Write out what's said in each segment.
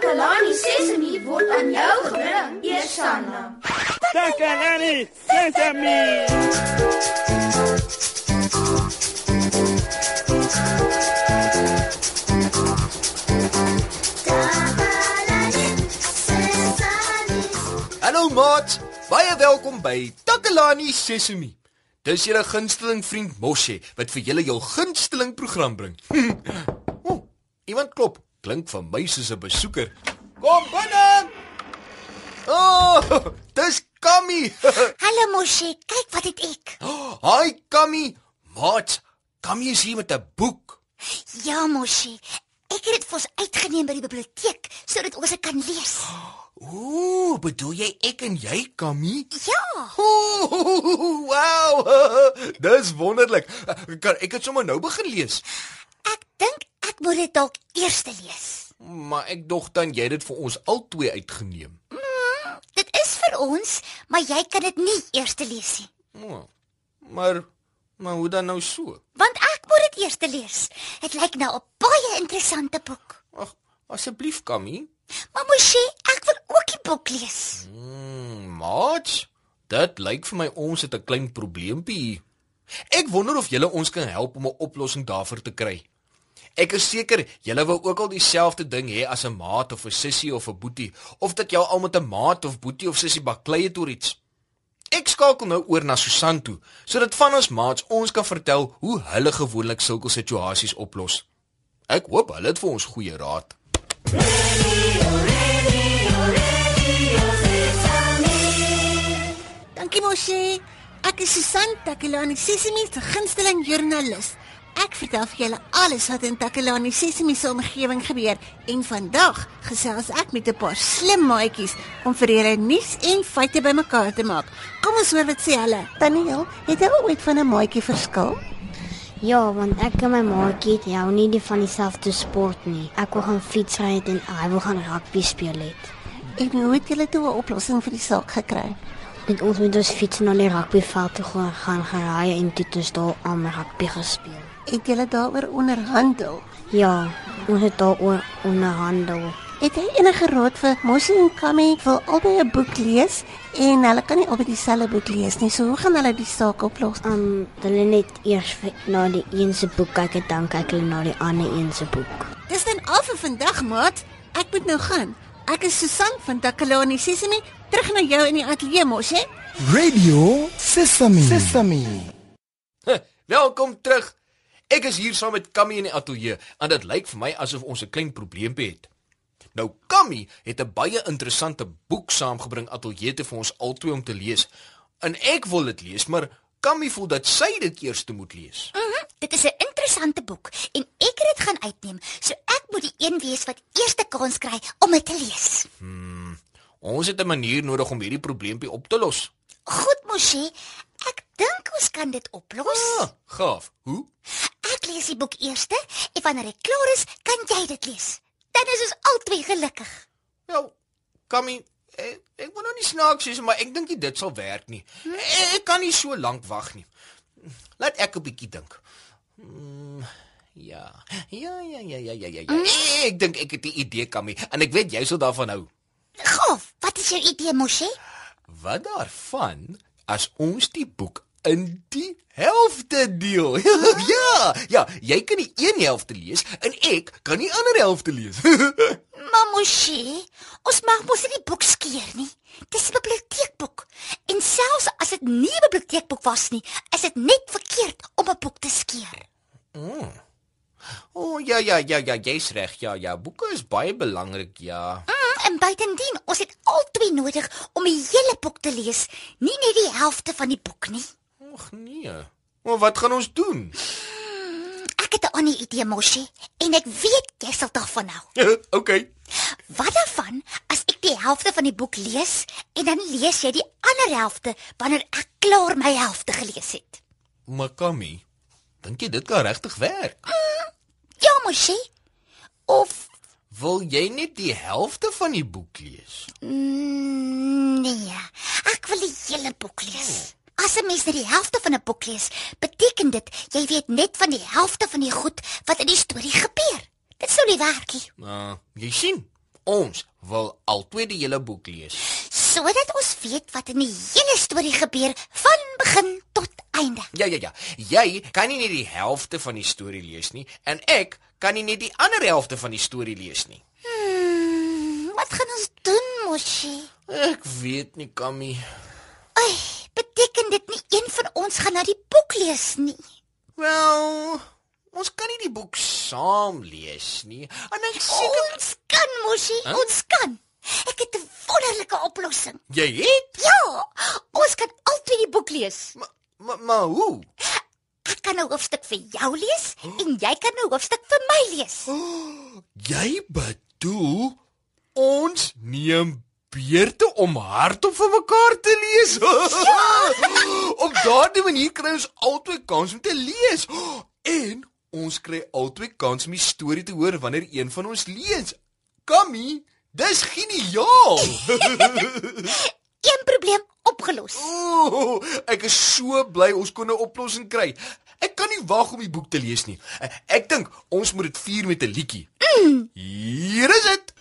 Takalani Sesemi word aan jou gebring, Eersanna. Takalani Sesemi. Hallo maat, baie welkom by Takalani Sesemi. Dis julle gunsteling vriend Moshe wat vir julle jou gunsteling program bring. oh, iemand klop. Klink vir my soos 'n besoeker. Kom binne. Oh, dis Kami. Hallo Moshi, kyk wat het ek. Hi Kami. Maat, Kami is hier met 'n boek. Ja Moshi, ek het dit vir ons uitgeneem by die biblioteek sodat ons dit kan lees. Ooh, bedoel jy ek en jy Kami? Ja. Ooh, wow. Dis wonderlik. Kan ek dit sommer nou begin lees? Moet dit dalk eers lees. Maar ek dog dan jy het dit vir ons albei uitgeneem. Dit is vir ons, maar jy kan dit nie eers lees nie. Oh, maar maar hoe dan nou so? Want ek moet dit eers lees. Dit lyk nou 'n baie interessante boek. Ag, asseblief Kami. Maar Moshi, ek wil ook die boek lees. Mm, maat, dit lyk vir my ons het 'n klein probleempie. Ek wonder of julle ons kan help om 'n oplossing daarvoor te kry. Ek is seker julle wou ook al dieselfde ding hê as 'n maat of 'n sussie of 'n boetie of dat jy al met 'n maat of boetie of sussie baklei het oor iets. Ek skakel nou oor na Susan toe sodat van ons maats ons kan vertel hoe hulle gewoonlik sulke situasies oplos. Ek hoop hulle het vir ons goeie raad. Dankie Moshi. Ek is Susan Takelani Sesimi se gunsteling joernalis. Ek vertel vir julle alles wat in Takelani Sesimi se omgewing gebeur en vandag gesels ek met 'n paar slim maatjies om vir julle nuus en feite bymekaar te maak. Kom ons hoor wat sê hulle. Daniel, het jy ooit van 'n maatjie verskil? Ja, want ek en my maatjie het hou nie die van dieselfde sport nie. Ek wil gaan fietsry het en hy wil gaan rugby speel het. En hoe het julle toe 'n oplossing vir die saak gekry? Met ons met ons fiets na die rugbyveld toe gaan gaan geraai en het ons daar aan rugby gespeel. Het julle daaroor onderhandel? Ja, ons het daaroor onderhandel. Het jy enige raad vir Moshi en Kami wil albei 'n boek lees en hulle kan nie albei dieselfde boek lees nie. So hoe gaan hulle die saak oplos? Um hulle net eers vir- na die een se boek kyk en dan kyk hulle na die ander een se boek. Dis dan al vir vandag, maat. Ek moet nou gaan. Ek is Susan van Takalani Sesimi, terug na jou in die ateljee mos, hè? Radio Sesame. Sesame. Welkom terug. Ek is hier saam met Kammy in die ateljee en dit lyk vir my asof ons 'n klein probleempie het. Nou Kammy het 'n baie interessante boek saamgebring ateljee te vir ons albei om te lees. En ek wil dit lees, maar Kammy voel dat sy dit eers moet lees. Mhm. Dit is 'n interessante boek en ek het dit gaan uitneem. So ek moet die een wees wat eerste kans kry om dit te lees. Ons het 'n manier nodig om hierdie probleempie op te los. Goed, Moshi. Ek dink ons kan dit oplos. Ah, gaaf. Hoe? Ek lees die boek eers en wanneer ek klaar is, kan jy dit lees. Dan is ons albei gelukkig. Wel, Kammy, ek, ek wil nou nie snaaks wees, maar ek dink dit sal werk nie. Ek, ek kan nie so lank wag nie. Laat ek 'n bietjie dink. Mm, ja. Ja, ja, ja, ja, ja, ja. ja. Ek dink ek het 'n idee, Kammy, en ek weet jy sal daarvan hou. Gaaf. Wat is jou idee, Moshi? Wat daarvan as ons die boek in die helfte deel? ja, ja, jy kan die een helfte lees en ek kan die ander helfte lees. Maar Moshi, ons mag mos nie die boek skeer nie. Dis 'n biblioteekboek. En selfs as dit nie 'n biblioteekboek was nie, is dit net verkeerd om 'n boek te skeer. O oh, ja ja ja ja, jy's reg. Ja ja, boeke is baie belangrik, ja. Mm, en buitendien, albei nodig om die hele boek te lees, nie net die helfte van die boek nie. Ag nee. Maar wat gaan ons doen? Ek het 'n ander idee, Moshi, en ek weet jy sal daarvan hou. okay. Wat daarvan as ek die helfte van die boek lees en dan lees jy die ander helfte wanneer ek klaar my helfte gelees het? Makami, dink jy dit kan regtig werk? Ja, Moshi. Of Wil jy net die helfte van die boek lees? mm, nee, ek wil die hele boek lees. As 'n mens net die helfte van 'n boek lees, beteken dit jy weet net van die helfte van die goed wat in die storie gebeur. Dit sou nie werk nie. Uh, jy sien, Ons wil altyd die hele boek lees. Sodat ons weet wat in die hele storie gebeur van begin tot einde. Ja ja ja. Jy kan nie net die helfte van die storie lees nie en ek kan nie net die ander helfte van die storie lees nie. Hmm, wat gaan ons doen, Moshi? Ek weet nie, Kammy. Ai, beteken dit nie een van ons gaan na die boek lees nie? Wel, ons kan nie die boek saam lees nie. En ek seker Ons kan, Moshi, Huh? ons kan. Ek het 'n wonderlike oplossing. jy het, Ja, ons kan altyd die boek lees. maar maar ma, hoe? Ek kan 'n hoofstuk vir jou lees en jy kan 'n hoofstuk vir my lees. Jy bedoel ons neem beurte om hardop vir mekaar te lees. Op daardie manier kry ons albei kans om te lees. En ons kry albei kans om die storie te hoor wanneer een van ons lees. Kammy, dis geniaal. Een probleem opgelos. Ooh, ek is so bly ons kon 'n oplossing kry. Ek kan nie wag om die boek te lees nie. Ek dink ons moet dit vier met 'n liedjie. Hier is dit.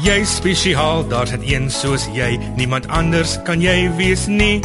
Jy spesiaal, daar's net een soos jy, niemand anders kan jy wees nie.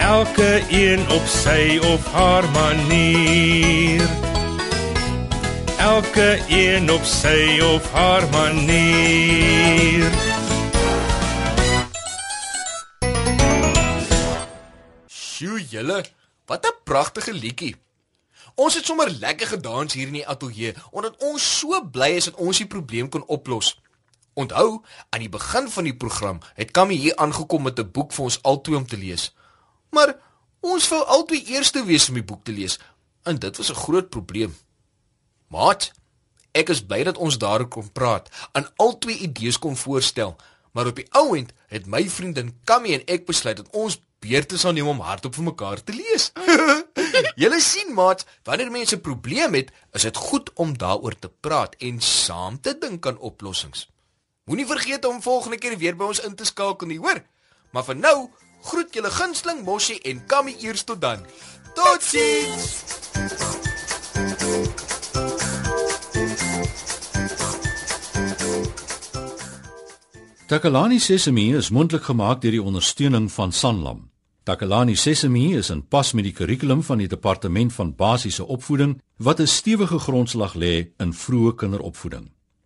Elke een op sy of haar manier. Elke een op sy of haar manier. Sjoe julle, wat 'n pragtige liedjie. Ons het sommer lekker gedans hier in die ateljee omdat ons so bly is dat ons die probleem kon oplos. Onthou, aan die begin van die program het Kammy hier aangekom met 'n boek vir ons albei om te lees. Maar ons wou albei eers wees om die boek te lees en dit was 'n groot probleem. Maat, ek is bly dat ons daaroor kon praat en albei idees kon voorstel, maar op die ou end het my vriendin Kammy en ek besluit dat ons beurte sal neem om hardop vir mekaar te lees. Julle sien maat, wanneer mense 'n probleem het, is dit goed om daaroor te praat en saam te dink aan oplossings. Moenie vergeet om volgende keer weer by ons in te skakel nie, hoor? Maar vir nou, groet julle gunsteling Mossie en Kammy eers tot dan. Totsiens. Takalani Sesemi is mondelik gemaak deur die ondersteuning van Sanlam. Takalani Sesemi is in pas met die kurrikulum van die departement van basiese opvoeding wat 'n stewige grondslag lê in vroeë kinderopvoeding.